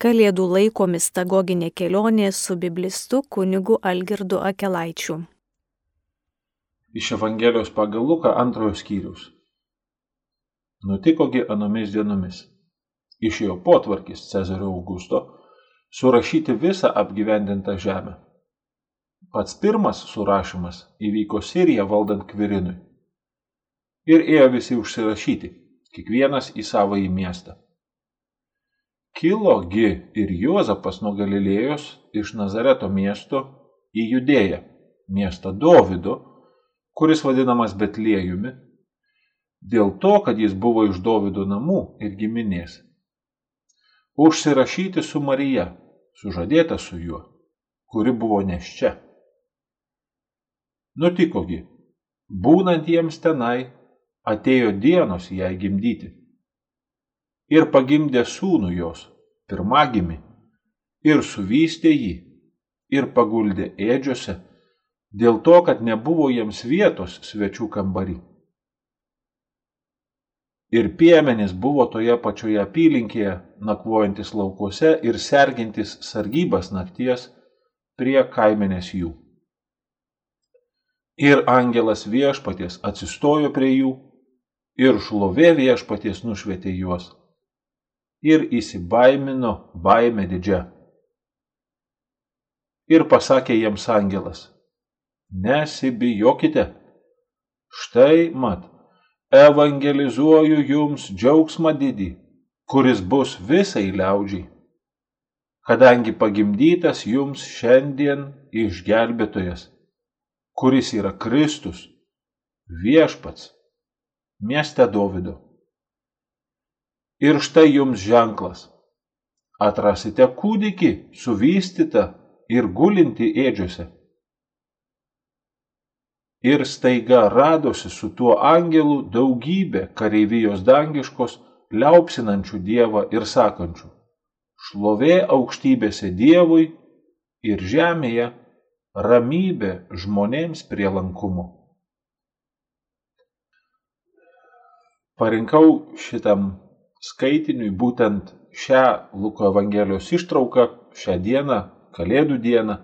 Kalėdų laiko mistagoginė kelionė su biblistu kunigu Algirdu Akelaičiu. Iš Evangelijos pagal Luką antrojo skyrius. Nutikogi anomis dienomis. Išėjo potvarkis Cezario Augusto surašyti visą apgyvendintą žemę. Pats pirmas surašymas įvyko Siriją valdant Kvirinui. Ir ėjo visi užsirašyti, kiekvienas į savo į miestą. Kilo gi ir Juozapas nuo Galilėjos iš Nazareto miesto į Judėją, miestą Dovido, kuris vadinamas Betliejumi, dėl to, kad jis buvo iš Dovido namų ir giminės. Užsirašyti su Marija, sužadėta su juo, kuri buvo neščia. Nutikogi, būnant jiems tenai, atėjo dienos jai gimdyti ir pagimdė sūnų jos, pirmagimi, ir suvystė jį, ir paguldė ėdžiose, dėl to, kad nebuvo jiems vietos svečių kambarį. Ir piemenys buvo toje pačioje apylinkėje, nakvojantis laukuose ir sergintis sargybas nakties prie kaimenės jų. Ir angelas viešpaties atsistojo prie jų, ir šlovė viešpaties nušvietė juos ir įsibaimino baime didžia. Ir pasakė jiems angelas, nesibijokite, štai mat, evangelizuoju jums džiaugsmą didį, kuris bus visai liaudžiai, kadangi pagimdytas jums šiandien išgelbėtojas, kuris yra Kristus, viešpats, mieste Dovido. Ir štai jums ženklas. Atrasite kūdikį suvystytą ir gulinti ėdžiose. Ir staiga radosi su tuo angelu daugybė kareivijos dangiškos, liaupsinančių Dievą ir sakančių, šlovė aukštybėse Dievui ir žemėje ramybė žmonėms prie lankumo. Parinkau šitam skaitiniui būtent šią Luko Evangelijos ištrauką, šią dieną, Kalėdų dieną,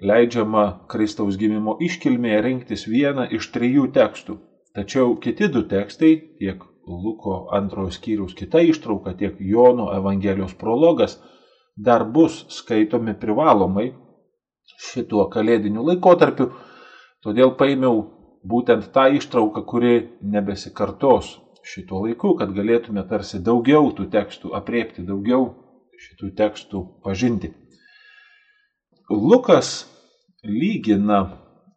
leidžiama Kristaus gimimo iškilmėje rinktis vieną iš trijų tekstų. Tačiau kiti du tekstai, tiek Luko antrojo skyriaus kita ištrauka, tiek Jono Evangelijos prologas, dar bus skaitomi privalomai šituo kalėdiniu laikotarpiu. Todėl paėmiau būtent tą ištrauką, kuri nebesikartos šituo laiku, kad galėtume tarsi daugiau tų tekstų apriepti, daugiau šitų tekstų pažinti. Lukas lygina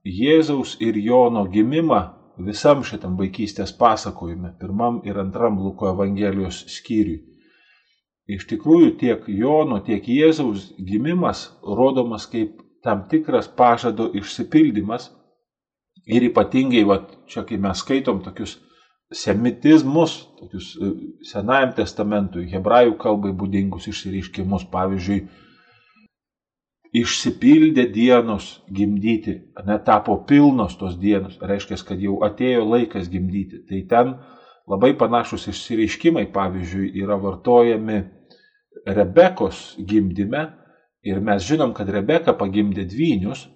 Jėzaus ir Jono gimimą visam šitam vaikystės pasakojime, pirmam ir antram Luko Evangelijos skyriui. Iš tikrųjų, tiek Jono, tiek Jėzaus gimimas rodomas kaip tam tikras pažado išsipildymas ir ypatingai, va, čia kai mes skaitom tokius semitizmus, tokius e, Senajam testamentui, hebrajų kalbai būdingus išsireiškimus, pavyzdžiui, išsipildė dienos gimdyti, netapo pilnos tos dienos, reiškia, kad jau atėjo laikas gimdyti. Tai ten labai panašus išsireiškimai, pavyzdžiui, yra vartojami Rebekos gimdyme ir mes žinom, kad Rebeka pagimdė dvynius,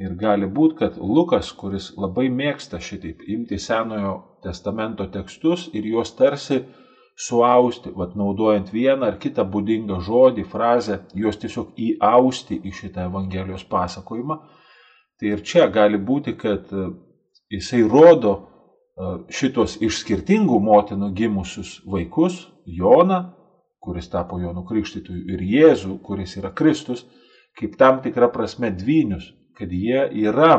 Ir gali būti, kad Lukas, kuris labai mėgsta šitaip imti Senojo testamento tekstus ir juos tarsi suausti, vad naudojant vieną ar kitą būdingą žodį, frazę, juos tiesiog įausti į šitą Evangelijos pasakojimą. Tai ir čia gali būti, kad e, jisai rodo e, šitos iš skirtingų motinų gimusius vaikus, Joną, kuris tapo Jonų Krikštytojų, ir Jėzų, kuris yra Kristus, kaip tam tikra prasme dvynius, kad jie yra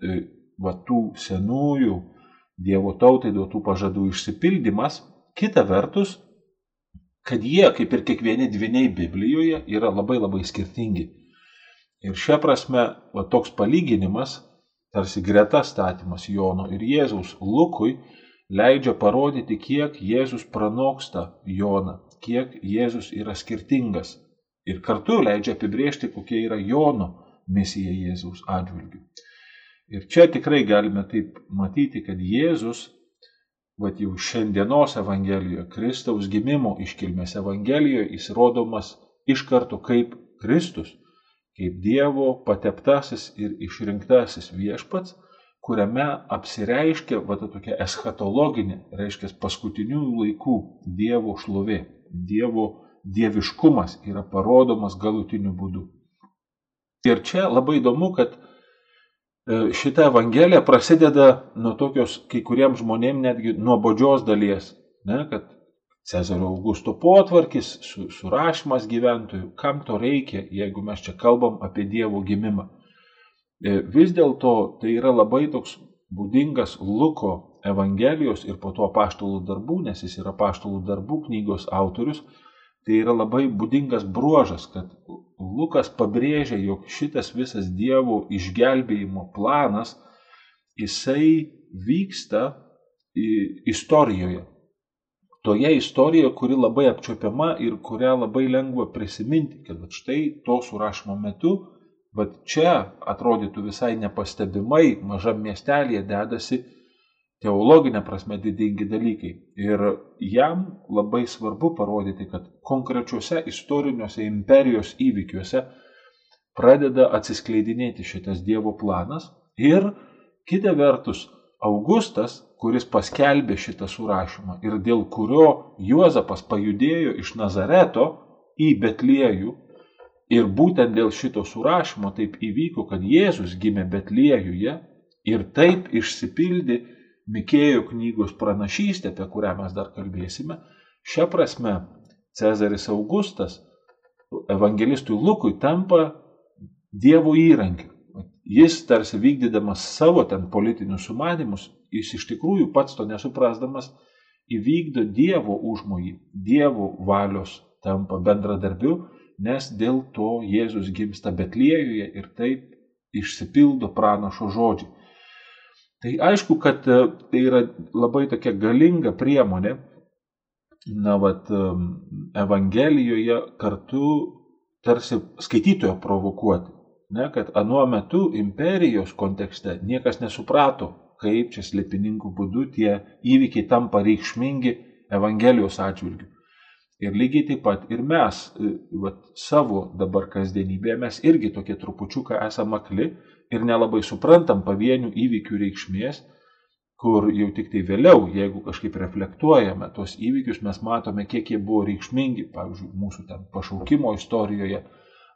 e, va, tų senųjų Dievo tautai duotų pažadų išsipildymas, kita vertus, kad jie, kaip ir kiekvieni dviniai Biblijoje, yra labai labai skirtingi. Ir šia prasme, va, toks palyginimas, tarsi greta statymas Jono ir Jėzaus Lukui, leidžia parodyti, kiek Jėzus pranoksta Joną, kiek Jėzus yra skirtingas. Ir kartu leidžia apibriežti, kokia yra Jono misija Jėzaus atžvilgiu. Ir čia tikrai galime taip matyti, kad Jėzus vat jau šiandienos Evangelijoje, Kristaus gimimo iškilmės Evangelijoje, jis rodomas iš karto kaip Kristus, kaip Dievo pateptasis ir išrinktasis viešpats, kuriame apsireiškia va ta tokia eschatologinė, reiškia paskutinių laikų Dievo šlovė, Dievo dieviškumas yra parodomas galutiniu būdu. Ir čia labai įdomu, kad šita evangelija prasideda nuo tokios kai kuriems žmonėms netgi nuobodžios dalies, ne, kad Cezario Augusto potvarkis, surašymas gyventojų, kam to reikia, jeigu mes čia kalbam apie Dievo gimimą. E, vis dėlto tai yra labai toks būdingas Luko Evangelijos ir po to paštalų darbų, nes jis yra paštalų darbų knygos autorius, tai yra labai būdingas bruožas, kad Lukas pabrėžia, jog šitas visas Dievo išgelbėjimo planas, jisai vyksta istorijoje. Toje istorijoje, kuri labai apčiopiama ir kurią labai lengva prisiminti, kad štai to surašymo metu Bet čia atrodytų visai nepastebimai mažam miestelėje dedasi teologinė prasme didingi dalykai. Ir jam labai svarbu parodyti, kad konkrečiuose istoriniuose imperijos įvykiuose pradeda atsiskleidinėti šitas Dievo planas. Ir kita vertus, Augustas, kuris paskelbė šitą surašymą ir dėl kurio Juozapas pajudėjo iš Nazareto į Betliejų, Ir būtent dėl šito surašymo taip įvyko, kad Jėzus gimė Betliejuje ir taip išsipildė Mikėjo knygos pranašystė, apie kurią mes dar kalbėsime. Šia prasme, Cezaris Augustas evangelistui Lukui tampa Dievo įrankiu. Jis tarsi vykdydamas savo ten politinius sumanimus, jis iš tikrųjų pats to nesuprasdamas įvykdo Dievo užmojį, Dievo valios tampa bendradarbiu nes dėl to Jėzus gimsta Betliejuje ir taip išsipildo pranašo žodžiai. Tai aišku, kad e, tai yra labai tokia galinga priemonė, na, vat, Evangelijoje kartu tarsi skaitytojo provokuoti, ne, kad anuo metu imperijos kontekste niekas nesuprato, kaip čia slėpininkų būdu tie įvykiai tampa reikšmingi Evangelijos atžvilgiu. Ir lygiai taip pat ir mes e, vat, savo dabar kasdienybėje mes irgi tokie trupučiuką esame akli ir nelabai suprantam pavienių įvykių reikšmės, kur jau tik tai vėliau, jeigu kažkaip reflektuojame tos įvykius, mes matome, kiek jie buvo reikšmingi, pavyzdžiui, mūsų ten pašaukimo istorijoje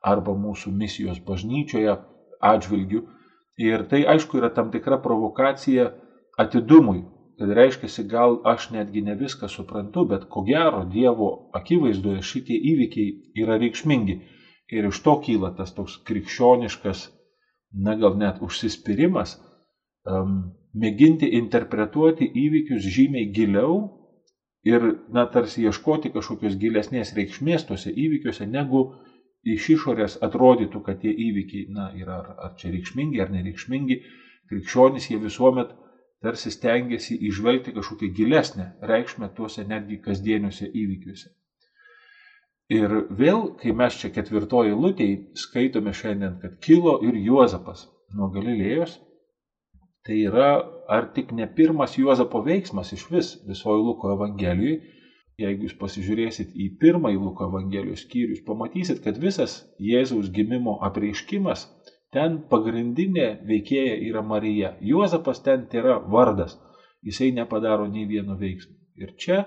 arba mūsų misijos bažnyčioje atžvilgių. Ir tai aišku yra tam tikra provokacija atidumui, kad reiškia, gal aš netgi ne viską suprantu, bet ko gero Dievo akivaizdoje šitie įvykiai yra reikšmingi. Ir iš to kyla tas toks krikščioniškas, na gal net užsispyrimas, um, mėginti interpretuoti įvykius žymiai giliau ir, na, tarsi ieškoti kažkokios gilesnės reikšmės tuose įvykiuose, negu iš išorės atrodytų, kad tie įvykiai, na, yra ar, ar čia reikšmingi, ar nereikšmingi. Krikščionys jie visuomet tarsi stengiasi išvelgti kažkokią gilesnę reikšmę tuose netgi kasdieniuose įvykiuose. Ir vėl, kai mes čia ketvirtoji lūtėjai skaitome šiandien, kad kilo ir Juozapas nuo Galilėjos, tai yra ar tik ne pirmas Juozapo veiksmas iš vis visoji Luko Evangelijoje. Jeigu jūs pasižiūrėsit į pirmąjį Luko Evangelijos skyrių, jūs pamatysit, kad visas Jėzaus gimimo apreiškimas Ten pagrindinė veikėja yra Marija. Juozapas ten yra vardas. Jisai nepadaro nei vieno veiksmo. Ir čia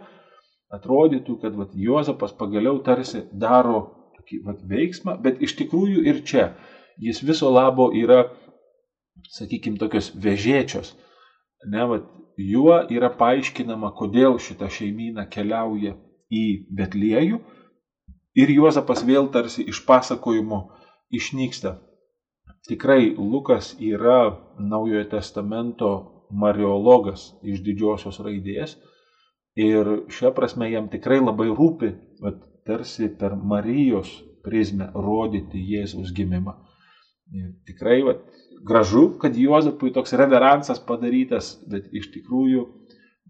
atrodytų, kad vat, Juozapas pagaliau tarsi daro tokį vat, veiksmą, bet iš tikrųjų ir čia jis viso labo yra, sakykime, tokios vežėčios. Ne, vat, juo yra paaiškinama, kodėl šita šeimyna keliauja į Betliejų ir Juozapas vėl tarsi iš pasakojimo išnyksta. Tikrai Lukas yra Naujojo testamento mariologas iš didžiosios raidės ir šia prasme jam tikrai labai rūpi, bet tarsi per Marijos prizmę rodyti Jėzaus gimimą. Ir tikrai vat, gražu, kad Juozapui toks reveransas padarytas, bet iš tikrųjų,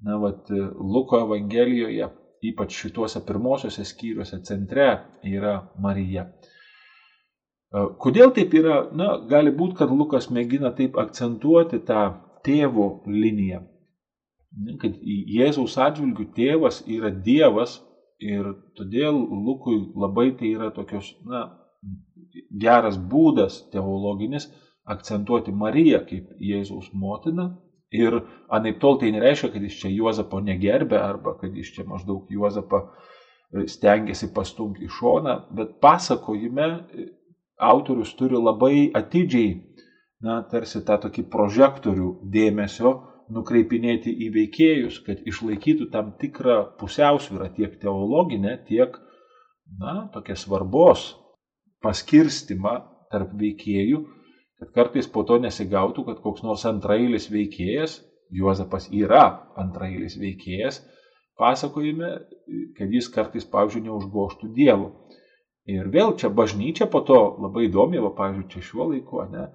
na, vat, Luko Evangelijoje, ypač šituose pirmosiuose skyriuose centre yra Marija. Kodėl taip yra? Na, gali būti, kad Lukas mėgina taip akcentuoti tą tėvo liniją. kad Jėzaus atžvilgių tėvas yra Dievas ir todėl Lukui labai tai yra tokios, na, geras būdas teologinis akcentuoti Mariją kaip Jėzaus motiną. Ir anaip tol tai nereiškia, kad jis čia Juozapo negerbė arba kad jis čia maždaug Juozapą e, stengiasi pastumti į šoną, bet pasakojime e, autorius turi labai atidžiai, na, tarsi tą tokį prožektorių dėmesio nukreipinėti į veikėjus, kad išlaikytų tam tikrą pusiausvyrą tiek teologinę, tiek, na, tokia svarbos paskirstimą tarp veikėjų, kad kartais po to nesigautų, kad koks nors antrailis veikėjas, Juozapas yra antrailis veikėjas, pasakojime, kad jis kartais, pavyzdžiui, neužgoštų Dievo. Ir vėl čia bažnyčia po to labai įdomi, va, pavyzdžiui, čia šiuo laiku, ne,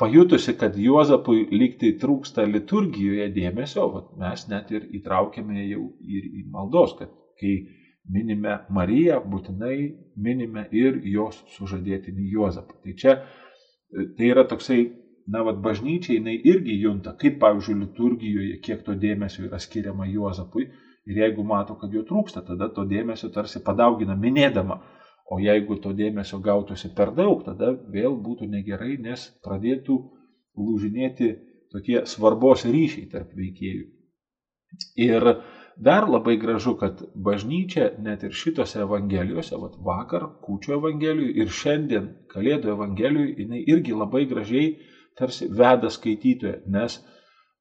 pajutusi, kad Juozapui lygtai trūksta liturgijoje dėmesio, vat, mes net ir įtraukėme jau ir į maldos, kad kai minime Mariją, būtinai minime ir jos sužadėtinį Juozapą. Tai čia tai yra toksai, na, vad bažnyčiai jinai irgi junta, kaip pavyzdžiui liturgijoje, kiek to dėmesio yra skiriama Juozapui. Ir jeigu mato, kad jo trūksta, tada to dėmesio tarsi padaugina, minėdama O jeigu to dėmesio gautųsi per daug, tada vėl būtų negerai, nes pradėtų lūžinėti tokie svarbos ryšiai tarp veikėjų. Ir dar labai gražu, kad bažnyčia net ir šitose evangelijose, vat vakar kūčio evangelijui ir šiandien kalėdų evangelijui, jinai irgi labai gražiai tarsi veda skaitytoje, nes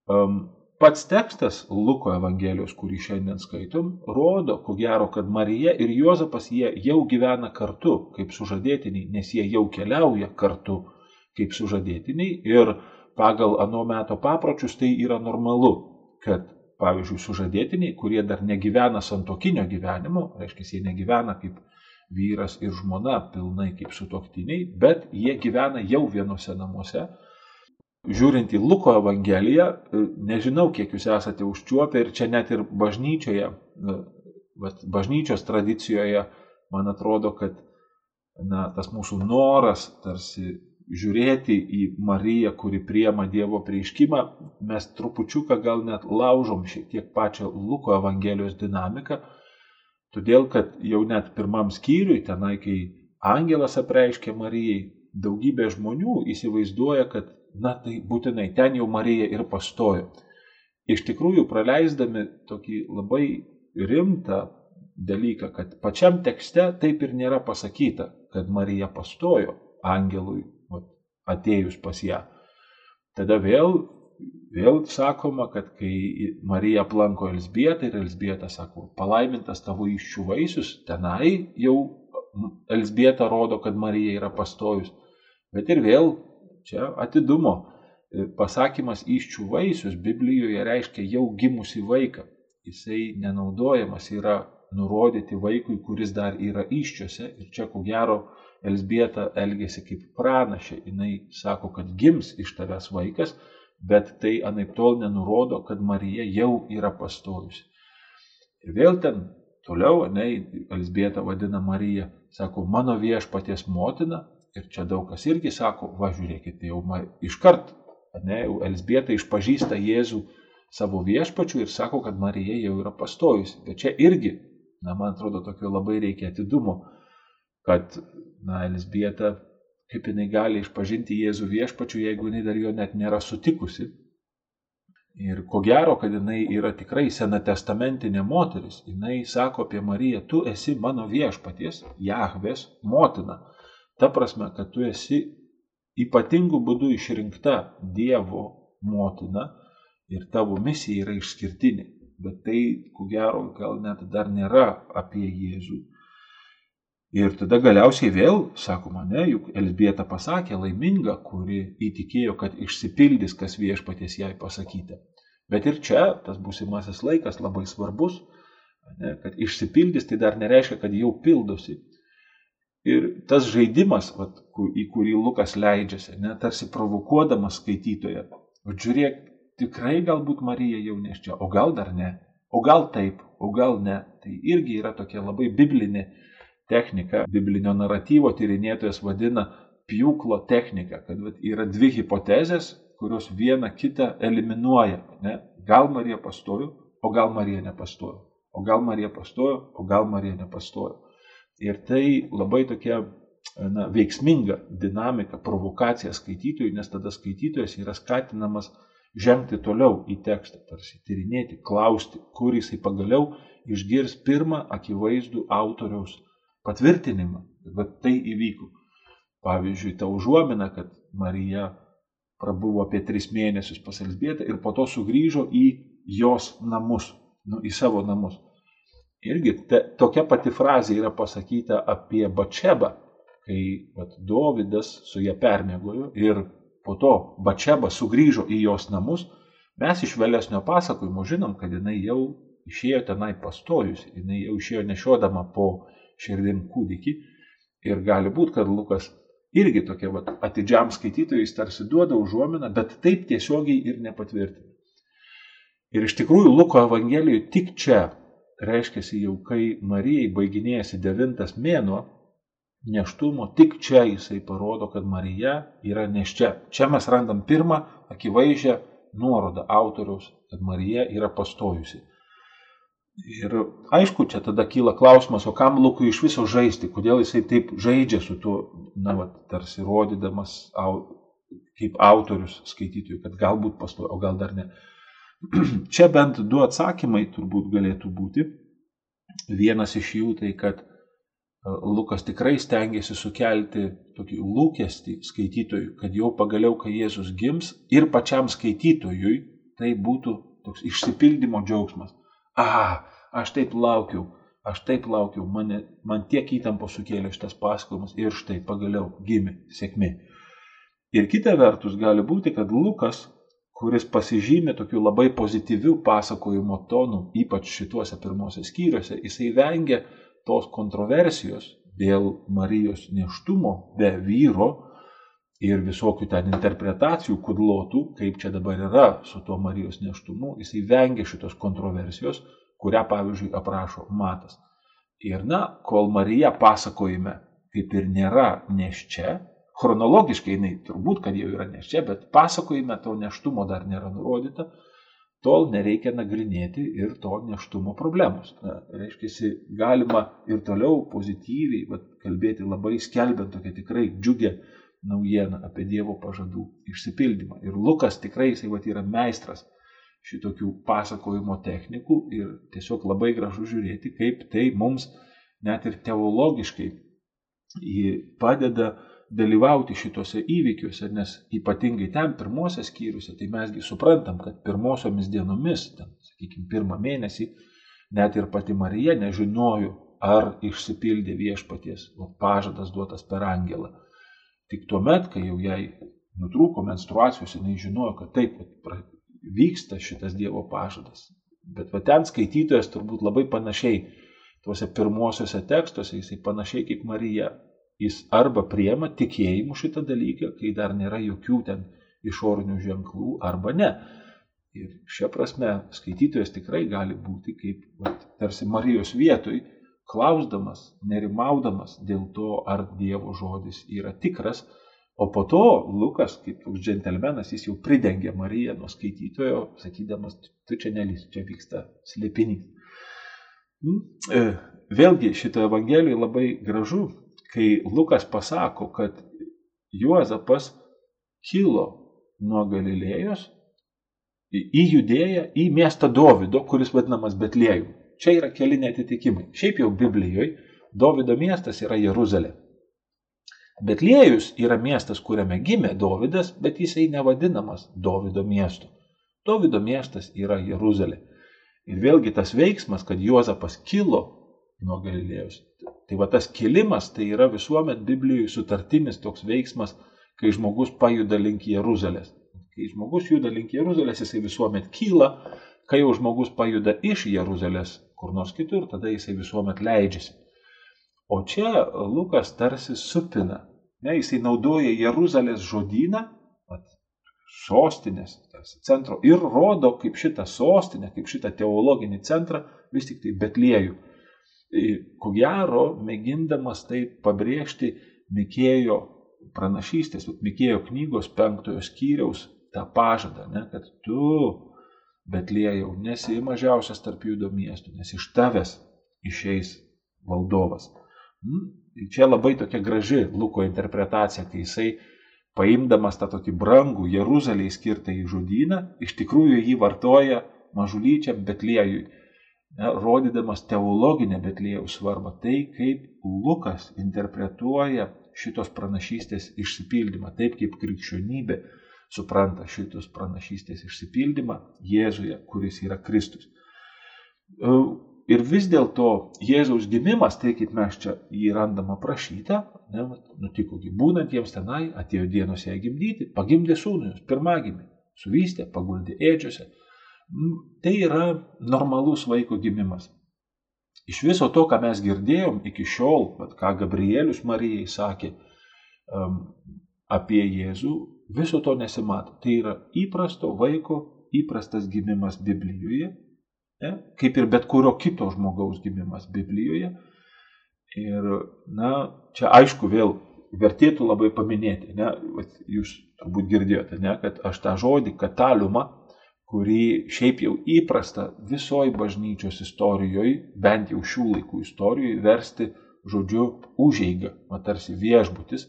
um, Pats tekstas Luko Evangelijos, kurį šiandien skaitom, rodo, ko gero, kad Marija ir Juozapas jie jau gyvena kartu kaip sužadėtiniai, nes jie jau keliauja kartu kaip sužadėtiniai ir pagal anu meto papročius tai yra normalu, kad, pavyzdžiui, sužadėtiniai, kurie dar negyvena santokinio gyvenimo, reiškia, jie negyvena kaip vyras ir žmona pilnai kaip sutoktiniai, bet jie gyvena jau vienose namuose, žiūrint į Luko Evangeliją, e, nežinau, kiek jūs esate užčiuopę ir čia net ir bažnyčioje, e, bažnyčios tradicijoje, man atrodo, kad na, tas mūsų noras tarsi žiūrėti į Mariją, kuri priema Dievo prieiškimą, mes trupučiuką gal net laužom šiek tiek pačią Luko Evangelijos dinamiką, todėl kad jau net pirmam skyriui, tenai, kai angelas apreiškė Marijai, daugybė žmonių įsivaizduoja, kad na tai būtinai ten jau Marija ir pastojo. Iš tikrųjų, praleisdami tokį labai rimtą dalyką, kad pačiam tekste taip ir nėra pasakyta, kad Marija pastojo angelui atėjus pas ją. Tada vėl, vėl sakoma, kad kai Marija aplanko Elsbietą ir Elsbieta sako, palaimintas tavo iššių vaisius, tenai jau Elsbieta rodo, kad Marija yra pastojus. Bet ir vėl Čia atidumo e, pasakymas iščių vaisius Biblijoje reiškia jau gimusi vaiką. Jisai nenaudojamas yra nurodyti vaikui, kuris dar yra iščiose. Ir čia ko gero Elsbieta elgėsi kaip pranašė. Jis sako, kad gims iš tavęs vaikas, bet tai anaip tol nenurodo, kad Marija jau yra pastojusi. Ir vėl ten toliau, ne, Elsbieta vadina Mariją, sako, mano viešpaties motina, Ir čia daug kas irgi sako, va žiūrėkit, jau iškart, ne, jau Elsbieta išpažįsta Jėzų savo viešpačių ir sako, kad Marija jau yra pastojusi. Bet čia irgi, na, man atrodo, tokio labai reikia atidumo, kad, na, Elsbieta, kaip jinai gali išpažinti Jėzų viešpačių, jeigu jinai dar jo net nėra sutikusi. Ir ko gero, kad jinai yra tikrai senatestamentinė moteris. Jinai sako apie Mariją, tu esi mano viešpaties, Jahvės motina. Ta prasme, kad tu esi ypatingų būdų išrinkta Dievo motina ir tavo misija yra išskirtinė. Bet tai, ko gero, gal net dar nėra apie Jėzų. Ir tada galiausiai vėl, sakoma, ne, juk Elsbieta pasakė laiminga, kuri įtikėjo, kad išsipildys, kas viešpaties jai pasakyta. Bet ir čia tas būsimasis laikas labai svarbus, ne, kad išsipildys tai dar nereiškia, kad jau pildosi. Ir tas žaidimas, vat, į kurį Lukas leidžiasi, ne, tarsi provokuodamas skaitytoją, o žiūrėk, tikrai galbūt Marija jau neščia, o gal dar ne, o gal taip, o gal ne. Tai irgi yra tokia labai biblinė technika, biblinio naratyvo tyrinėtojas vadina pjūklo technika, kad vat, yra dvi hipotezės, kurios viena kitą eliminuoja. Ne? Gal Marija pastojo, o gal Marija nepastojo. O gal Marija pastojo, o gal Marija nepastojo. Ir tai labai tokia na, veiksminga dinamika, provokacija skaitytojui, nes tada skaitytojas yra skatinamas žengti toliau į tekstą, tarsi tyrinėti, klausti, kur jisai pagaliau išgirs pirmą akivaizdų autoriaus patvirtinimą, kad tai įvyko. Pavyzdžiui, ta užuomina, kad Marija prabuvo apie tris mėnesius pas Elsbietą ir po to sugrįžo į jos namus, nu, į savo namus. Irgi te, tokia pati frazė yra pasakyta apie Bačebą, kai vat, Dovydas su ją permėgojo ir po to Bačeba sugrįžo į jos namus, mes iš vėlesnio pasakojimo žinom, kad jinai jau išėjo tenai pastojus, jinai jau išėjo nešiodama po širdim kūdikį ir gali būti, kad Lukas irgi tokia vat, atidžiam skaitytojui tarsi duoda užuominą, bet taip tiesiogiai ir nepatvirtina. Ir iš tikrųjų Luko Evangelijoje tik čia, reiškia jau kai Marijai baiginėjasi devintas mėnuo neštumo, tik čia jisai parodo, kad Marija yra neščia. Čia mes randam pirmą akivaizdžią nuorodą autoriaus, kad Marija yra pastojusi. Ir aišku, čia tada kyla klausimas, o kam Lukui iš viso žaisti, kodėl jisai taip žaidžia su tuo, na, va, tarsi rodydamas au, kaip autorius skaitytojui, kad galbūt pastoja, o gal dar ne. Čia bent du atsakymai turbūt galėtų būti. Vienas iš jų tai, kad e, Lukas tikrai stengiasi sukelti tokį lūkestį skaitytojui, kad jau pagaliau, kai Jėzus gims ir pačiam skaitytojui tai būtų toks išsipildymo džiaugsmas a, aš taip laukiau, aš taip laukiau, mane, man tiek įtampo sukėlė šitas pasakojimas ir štai pagaliau gimė sėkmė. Ir kita vertus gali būti, kad Lukas, kuris pasižymė tokiu labai pozityviu pasakojimo tonu, ypač šituose pirmosios skyriuose, jisai vengia tos kontroversijos dėl Marijos neštumo be vyro ir visokių ten interpretacijų kudlotų, kaip čia dabar yra su tuo Marijos neštumu, jisai vengia šitos kontroversijos, kurią pavyzdžiui aprašo Matas. Ir na, kol Marija pasakojime kaip ir nėra neščia, chronologiškai jinai turbūt, kad jau yra neščia, bet pasakojime to neštumo dar nėra nurodyta, tol nereikia nagrinėti ir to neštumo problemos. Na, reiškia, galima ir toliau pozityviai vat, kalbėti labai skelbiant tokią tikrai džiugę naujieną apie Dievo pažadų išsipildymą. Ir Lukas tikrai jisai vat, yra meistras šitokių pasakojimo technikų ir tiesiog labai gražu žiūrėti, kaip tai mums net ir teologiškai padeda dalyvauti šituose įvykiuose, nes ypatingai ten pirmosios skyriuose, tai mesgi suprantam, kad pirmosiomis dienomis, ten, sakykime, pirmą mėnesį, net ir pati Marija nežinojo, ar išsipildė viešpaties pažadas duotas per angelą. Tik tuo met, kai jau jai nutrūko menstruacijos, jinai žinojo, kad taip vyksta šitas Dievo pažadas. Bet va ten skaitytojas turbūt labai panašiai, tuose pirmosiuose tekstuose, jisai panašiai kaip Marija. Jis arba priema tikėjimu šitą dalyką, kai dar nėra jokių ten išorinių ženklų, arba ne. Ir šia prasme skaitytojas tikrai gali būti kaip va, tarsi Marijos vietoj, klausdamas, nerimaudamas dėl to, ar Dievo žodis yra tikras, o po to Lukas, kaip toks džentelmenas, jis jau pridengė Mariją nuo skaitytojo, sakydamas, tu čia nelys, čia vyksta slėpinys. Hmm? E, vėlgi šito Evangelijoje labai gražu, kai Lukas pasako, kad Juozapas kilo nuo Galilėjos į judėją, į miestą Dovido, kuris vadinamas Betlėjum. Čia yra keli netitikimai. Šiaip jau Biblijoje Dovido miestas yra Jeruzalė. Betliejus yra miestas, kuriame gimė Dovydas, bet jisai nevadinamas Dovido miestu. Dovido miestas yra Jeruzalė. Ir vėlgi tas veiksmas, kad Juozapas kilo nuo Galilėjos. Tai va tas kilimas, tai yra visuomet Biblijoje sutartinis toks veiksmas, kai žmogus pajuda link Jeruzalės. Kai žmogus juda link Jeruzalės, jisai visuomet kyla, kai jau žmogus pajuda iš Jeruzalės kur nors kitur, tada jisai visuomet leidžiasi. O čia Lukas tarsi supina, ne, jisai naudoja Jeruzalės žodyną, at, sostinės, tarsi centro, ir rodo kaip šitą sostinę, kaip šitą teologinį centrą, vis tik tai Betliejų. Ko gero, mėgindamas tai pabrėžti Mikėjo pranašystės, Mikėjo knygos penktojo skyriaus tą pažadą, ne, kad tu, Betlėjau, nesi mažiausias tarp judo miestų, nes iš tavęs išeis valdovas. Hmm? Čia labai tokia graži Luko interpretacija, kai jisai paimdamas tą tokį brangų Jeruzaliai skirtą į žodyną, iš tikrųjų jį vartoja mažulyčiam Betlėjui, ne, rodydamas teologinę Betlėjaus svarbą. Tai kaip Lukas interpretuoja šitos pranašystės išsipildymą, taip kaip krikščionybė supranta šitos pranašystės išsipildymą Jėzuje, kuris yra Kristus. Ir vis dėlto Jėzaus gimimas, tai kaip mes čia jį randam aprašytą, ne, nutikogi būnantiems tenai, atėjo dienos ją gimdyti, pagimdė sūnus, pirmagimį, suvystė, paguldė ėdžiose. Tai yra normalus vaiko gimimas. Iš viso to, ką mes girdėjom iki šiol, bet ką Gabrielius Marijai sakė um, apie Jėzų, viso to nesimato. Tai yra įprasto vaiko, įprastas gimimas Biblijoje, ne, kaip ir bet kurio kito žmogaus gimimas Biblijoje. Ir, na, čia aišku vėl vertėtų labai paminėti, ne, jūs turbūt girdėjote, ne, kad aš tą žodį kataliumą, kurį šiaip jau įprasta visoji bažnyčios istorijoje, bent jau šių laikų istorijoje, versti žodžiu užeiga, matarsi viešbutis,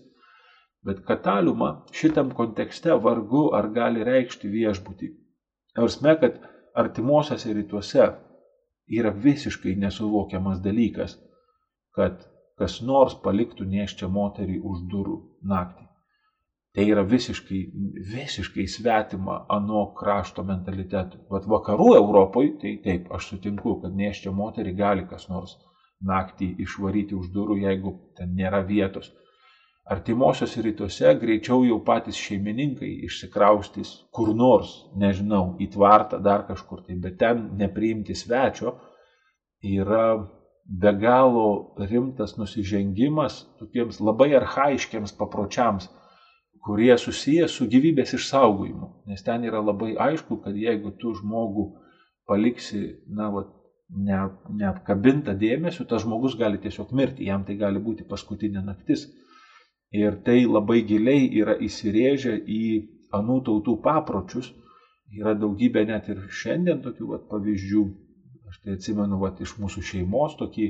bet kataliumą šitam kontekste vargu ar gali reikšti viešbutį. Nors me, kad artimuosiuose rytuose yra visiškai nesuvokiamas dalykas, kad kas nors paliktų neščią moterį už durų naktį. Tai yra visiškai, visiškai svetima ano krašto mentalitetui. Vat vakarų Europoje, tai taip, aš sutinku, kad neščią moterį gali kas nors naktį išvaryti už durų, jeigu ten nėra vietos. Artimuosiuose rytuose greičiau jau patys šeimininkai išsikraustys kur nors, nežinau, į tvartą, dar kažkur tai, bet ten nepriimti svečio yra be galo rimtas nusižengimas tokiems labai arhaiškiams papročiams, kurie susiję su gyvybės išsaugojimu. Nes ten yra labai aišku, kad jeigu tu žmogų paliksi, na, va, ne, neapkabintą dėmesio, tas žmogus gali tiesiog mirti, jam tai gali būti paskutinė naktis. Ir tai labai giliai yra įsirėžę į anų tautų papročius. Yra daugybė net ir šiandien tokių vat, pavyzdžių. Aš tai atsimenu vat, iš mūsų šeimos tokį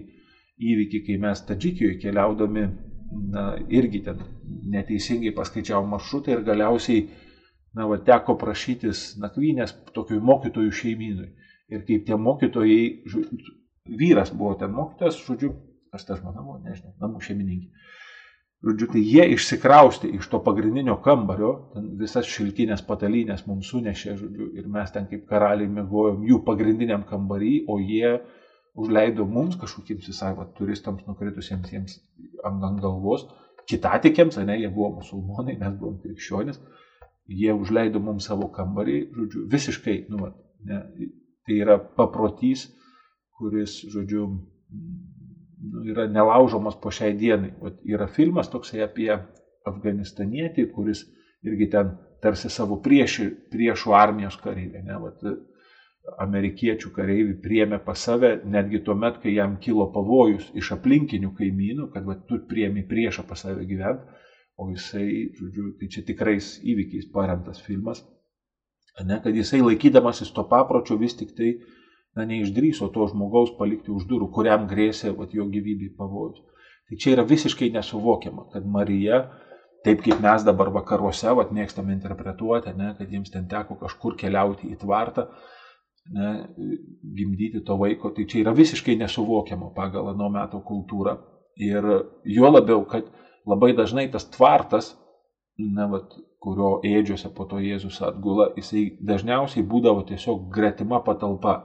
įvykį, kai mes Tadžikijoje keliaudami, na, irgi ten neteisingai paskaičiavom maršrutą ir galiausiai, na, va, teko prašytis nakvynės tokiui mokytojų šeimynui. Ir kaip tie mokytojai, vyras buvo ten mokytojas, žodžiu, kas ta žmona buvo, nežinau, namų šeimininkė. Žodžiu, tai jie išsikraustė iš to pagrindinio kambario, visas šilkinės patalynės mums sunešė, žodžiu, ir mes ten kaip karaliai mėgojom jų pagrindiniam kambarį, o jie užleido mums kažkokiems visai va, turistams nukritusiems jiems ant, ant galvos, kitatikiams, ne, jie buvo musulmonai, mes buvom krikščionis, jie užleido mums savo kambarį, žodžiu, visiškai, nu, va, ne, tai yra paprotys, kuris, žodžiu, nu, yra nelaužomas po šiai dienai. Vat yra filmas toksai apie afganistanietį, kuris irgi ten tarsi savo prieši, priešų armijos kareivė. Ne, vat, amerikiečių kareivį priemė pas save netgi tuo met, kai jam kilo pavojus iš aplinkinių kaimynų, kad vat, tu priemi priešą pas save gyventi, o jisai, žodžiu, tai čia tikrais įvykiais paremtas filmas, ne, kad jisai laikydamasis to papročio vis tik tai na, neišdryso to žmogaus palikti už durų, kuriam grėsė vat, jo gyvybei pavojus. Tai čia yra visiškai nesuvokiama, kad Marija, taip kaip mes dabar vakaruose, vat, mėgstame interpretuoti, ne, kad jiems ten teko kažkur keliauti į tvartą, ne, gimdyti to vaiko, tai čia yra visiškai nesuvokiama pagal ano meto kultūrą. Ir juo labiau, kad labai dažnai tas tvartas, na, vat, kurio ėdžiuose po to Jėzus atgula, jisai dažniausiai būdavo tiesiog gretima patalpa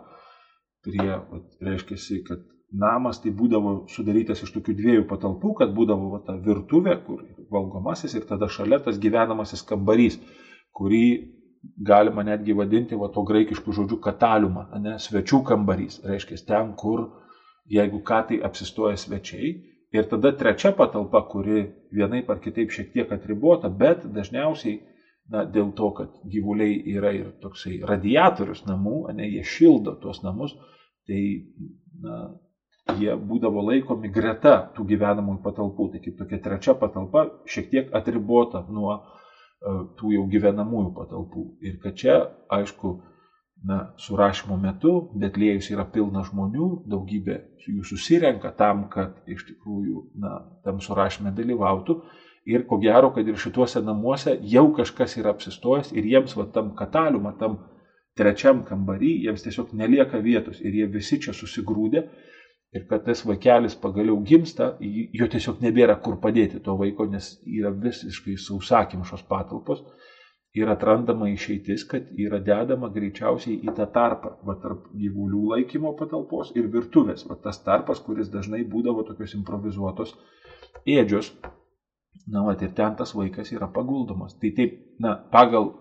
prie, reiškia, kad namas tai būdavo sudarytas iš tokių dviejų patalpų, kad būdavo va, ta virtuvė, kur valgomasis ir tada šalia tas gyvenamasis kambarys, kurį galima netgi vadinti va, to graikiškų žodžių kataliumą, ne, svečių kambarys, reiškia ten, kur jeigu ką tai apsistoja svečiai. Ir tada trečia patalpa, kuri vienaip ar kitaip šiek tiek atribota, bet dažniausiai na, dėl to, kad gyvuliai yra ir toksai radiatorius namų, ne, jie šildo tuos namus, tai na, jie būdavo laikomi greta tų gyvenamųjų patalpų. Tai kaip tokia trečia patalpa, šiek tiek atribota nuo tų jau gyvenamųjų patalpų. Ir kad čia, aišku, na, surašymo metu Betlėjus yra pilna žmonių, daugybė jų susirenka tam, kad iš tikrųjų na, tam surašyme dalyvautų. Ir ko gero, kad ir šituose namuose jau kažkas yra apsistojęs ir jiems va tam kataliumą, tam trečiam kambarį, jiems tiesiog nelieka vietos ir jie visi čia susigrūdė. Ir kad tas vaikelis pagaliau gimsta, jo tiesiog nebėra kur padėti to vaiko, nes yra visiškai sausakimšos patalpos ir atrandama išeitis, kad yra dedama greičiausiai į tą tarpą, va tarp gyvulių laikymo patalpos ir virtuvės, va tas tarpas, kuris dažnai būdavo tokios improvizuotos ėdžios. Na, va ir ten tas vaikas yra paguldomas. Tai taip, na, pagal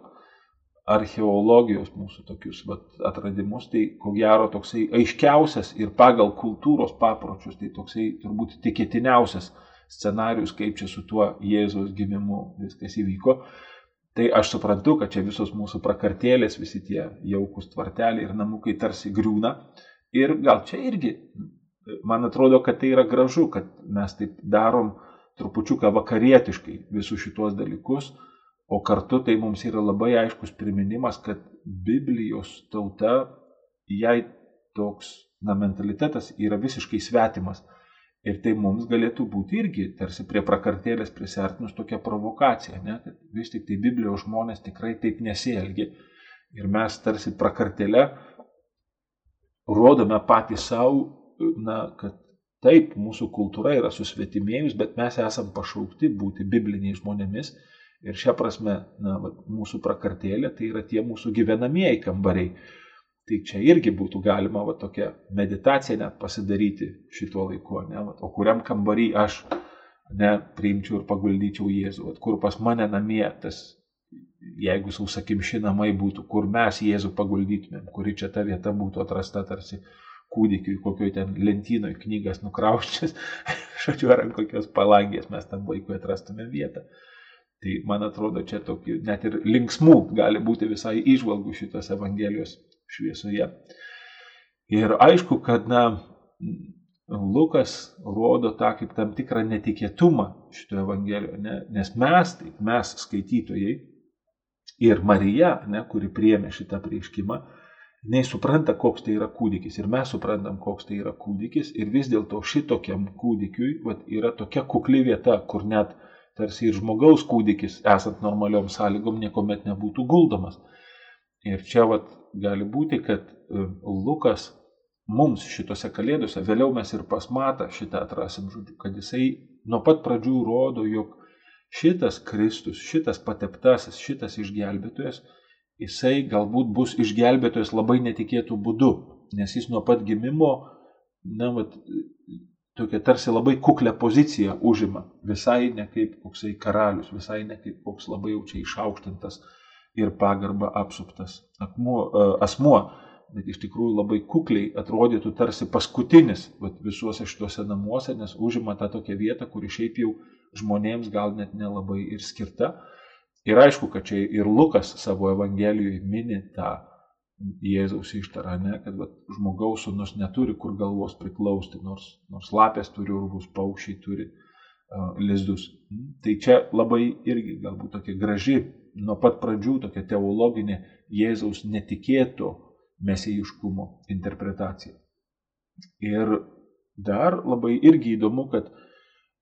archeologijos mūsų tokius vat, atradimus, tai ko gero toksai aiškiausias ir pagal kultūros papročius, tai toksai turbūt tikėtiniausias scenarius, kaip čia su tuo Jėzaus gimimu viskas įvyko. Tai aš suprantu, kad čia visos mūsų prakartėlės, visi tie jaukus tvarteliai ir namukai tarsi griūna. Ir gal čia irgi, man atrodo, kad tai yra gražu, kad mes taip darom trupučiuką vakarietiškai visus šitos dalykus, O kartu tai mums yra labai aiškus priminimas, kad Biblijos tauta, jai toks na, mentalitetas yra visiškai svetimas. Ir tai mums galėtų būti irgi tarsi prie prakartėlės prisartinus tokia provokacija, ne? kad vis tik tai Biblijos žmonės tikrai taip nesielgia. Ir mes tarsi prakartėlę rodome patys savo, na, kad taip, mūsų kultūra yra susvetimėjus, bet mes esam pašaukti būti bibliniais žmonėmis Ir šią prasme, na, va, mūsų prakartėlė tai yra tie mūsų gyvenamieji kambariai. Tai čia irgi būtų galima va, tokia meditacija net pasidaryti šituo laiku, ne, va, o kuriam kambarį aš ne, priimčiau ir paguldyčiau Jėzų, va, kur pas mane namie tas, jeigu sausakimši namai būtų, kur mes Jėzų paguldytumėm, kuri čia ta vieta būtų atrasta tarsi kūdikiui, kokioj ten lentynoj knygas nukrauščias, žodžiu, ar ant kokios palangės mes tam vaikui atrastume vietą. Tai man atrodo, čia tokių net ir linksmų gali būti visai išvalgų šitos Evangelijos šviesoje. Ir aišku, kad na, Lukas rodo tą kaip tam tikrą netikėtumą šitoje Evangelijoje, ne? nes mes, taip, mes skaitytojai ir Marija, ne, kuri priemė šitą prieškimą, nei supranta, koks tai yra kūdikis. Ir mes suprantam, koks tai yra kūdikis. Ir vis dėlto šitokiam kūdikiui vat, yra tokia kukli vieta, kur net tarsi ir žmogaus kūdikis, esant normaliom sąlygom, niekuomet nebūtų guldomas. Ir čia vat, gali būti, kad e, Lukas mums šitose kalėdose, vėliau mes ir pas matą šitą atrasim žodžiu, kad jisai nuo pat pradžių rodo, jog šitas Kristus, šitas pateptasis, šitas išgelbėtojas, jisai galbūt bus išgelbėtojas labai netikėtų būdu, nes jis nuo pat gimimo, na, vat, tokia tarsi labai kuklę poziciją užima, visai ne kaip koksai karalius, visai ne kaip koks labai jau čia išaukštintas ir pagarba apsuptas akmuo, e, asmuo, bet iš tikrųjų labai kukliai atrodytų tarsi paskutinis vat, visuose šituose namuose, nes užima tą tokią vietą, kuri šiaip jau žmonėms gal net nelabai ir skirta. Ir aišku, kad čia ir Lukas savo Evangelijoje mini tą Jėzaus ištara, kad va, žmogaus sunus neturi kur galvos priklausti, nors, nors lapės turi urvus, paukščiai turi uh, lizdus. Tai čia labai irgi galbūt tokia graži, nuo pat pradžių tokia teologinė Jėzaus netikėto mesijiškumo interpretacija. Ir dar labai irgi įdomu, kad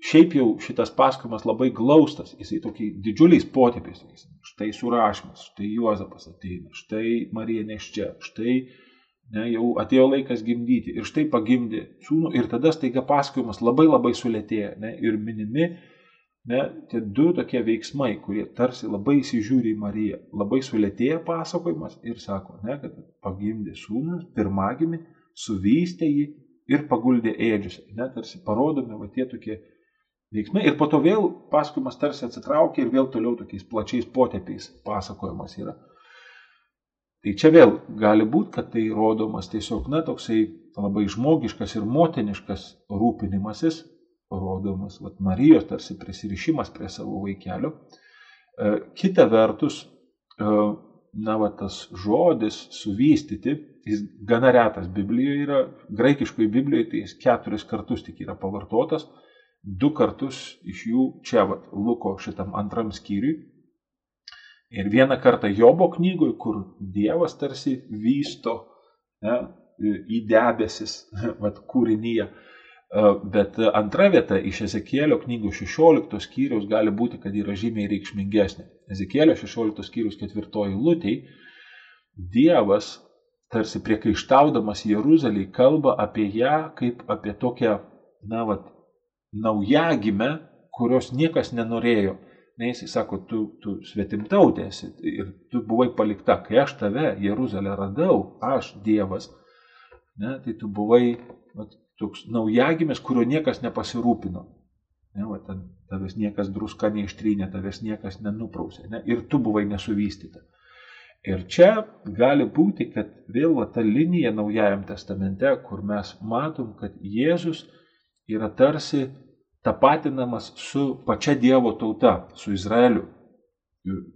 Šiaip jau šitas pasakojimas labai glaustas, jisai tokiai didžiuliais potėpiais. Štai surašymas, štai Juozapas ateina, štai Marija neščia, štai ne, jau atėjo laikas gimdyti ir štai pagimdė sūnų ir tada staiga pasakojimas labai labai sulėtėja ne, ir minimi ne, tie du tokie veiksmai, kurie tarsi labai įsižiūri į Mariją. Labai sulėtėja pasakojimas ir sako, ne, kad pagimdė sūnų, pirmagimį, suvystė jį ir paguldė ėdžiuose. Ne, tarsi parodomi va tie tokie veiksmai. Ir po to vėl pasakojimas tarsi atsitraukia ir vėl toliau tokiais plačiais potėpiais pasakojimas yra. Tai čia vėl gali būti, kad tai rodomas tiesiog, na, toksai labai žmogiškas ir motiniškas rūpinimasis, rodomas, vat, Marijos tarsi prisirišimas prie savo vaikelio. E, kita vertus, e, na, va, tas žodis suvystyti, jis gana retas Biblijoje yra, graikiškoje Biblijoje tai jis keturis kartus tik yra pavartotas, du kartus iš jų čia, vat, Luko šitam antram skyriui. Ir vieną kartą Jobo knygoje, kur Dievas tarsi vysto ne, į debesis, vat, kūrinyje. Bet antra vieta iš Ezekėlio knygų 16 skyrius gali būti, kad yra žymiai reikšmingesnė. Ezekėlio 16 skyrius ketvirtoji lūtei Dievas tarsi priekaištaudamas Jeruzalį kalba apie ją kaip apie tokią, na, vat, naujagimę, kurios niekas nenorėjo. Nes jis sako, tu, tu svetimtautė esi ir tu buvai palikta, kai aš tave, Jeruzalę, radau, aš Dievas, ne, tai tu buvai va, toks naujagimis, kurio niekas nepasirūpino. Ne, va, ten, tavęs niekas druska neištrynė, tavęs niekas nenuprausė ne, ir tu buvai nesuvystyta. Ir čia gali būti, kad vėl va, ta linija Naujajam testamente, kur mes matom, kad Jėzus yra tarsi tapatinamas su pačia Dievo tauta, su Izraeliu.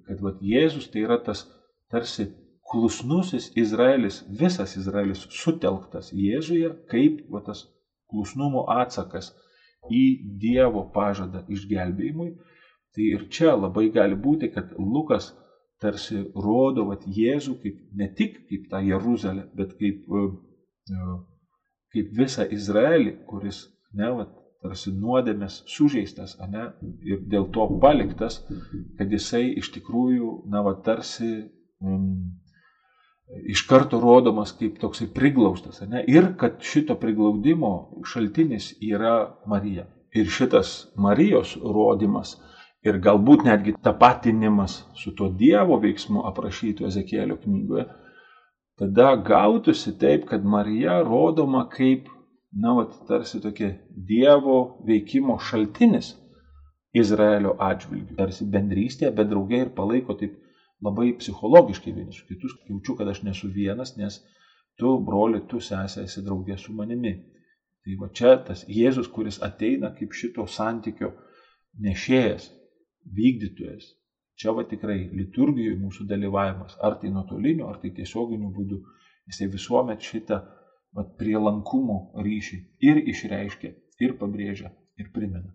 Kad vat, Jėzus tai yra tas tarsi klusnusis Izraelis, visas Izraelis sutelktas Jėzuje kaip va, tas klusnumo atsakas į Dievo pažadą išgelbėjimui. Tai ir čia labai gali būti, kad Lukas tarsi rodo vat, Jėzų kaip, ne tik kaip tą Jeruzalę, bet kaip, kaip visą Izraelį, kuris ne, vat, tarsi nuodėmės sužeistas, ne, ir dėl to paliktas, kad jisai iš tikrųjų, na, va, tarsi um, iš karto rodomas kaip toksai priglaustas, ne, ir kad šito priglaudimo šaltinis yra Marija. Ir šitas Marijos rodimas ir galbūt netgi tapatinimas su tuo Dievo veiksmu aprašytu Ezekėlio knygoje, tada gautųsi taip, kad Marija rodoma kaip na, vat, tarsi tokia Dievo veikimo šaltinis Izraelio atžvilgių. Tarsi bendrystė, bet draugai ir palaiko taip labai psichologiškai vieni su kitus. Jaučiu, kad aš nesu vienas, nes tu, broli, tu sesė esi draugė su manimi. Tai va čia tas Jėzus, kuris ateina kaip šito santykio nešėjas, vykdytojas. Čia va tikrai liturgijoje mūsų dalyvavimas, ar tai nuotoliniu, ar tai tiesioginiu būdu, jisai visuomet šitą vat, prielankumo ryšį ir išreiškia, ir pabrėžia, ir primena.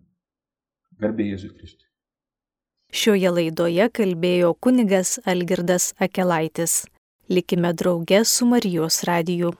Garbė Jėzui Kristui. Šioje laidoje kalbėjo kunigas Algirdas Akelaitis. Likime drauge su Marijos radiju.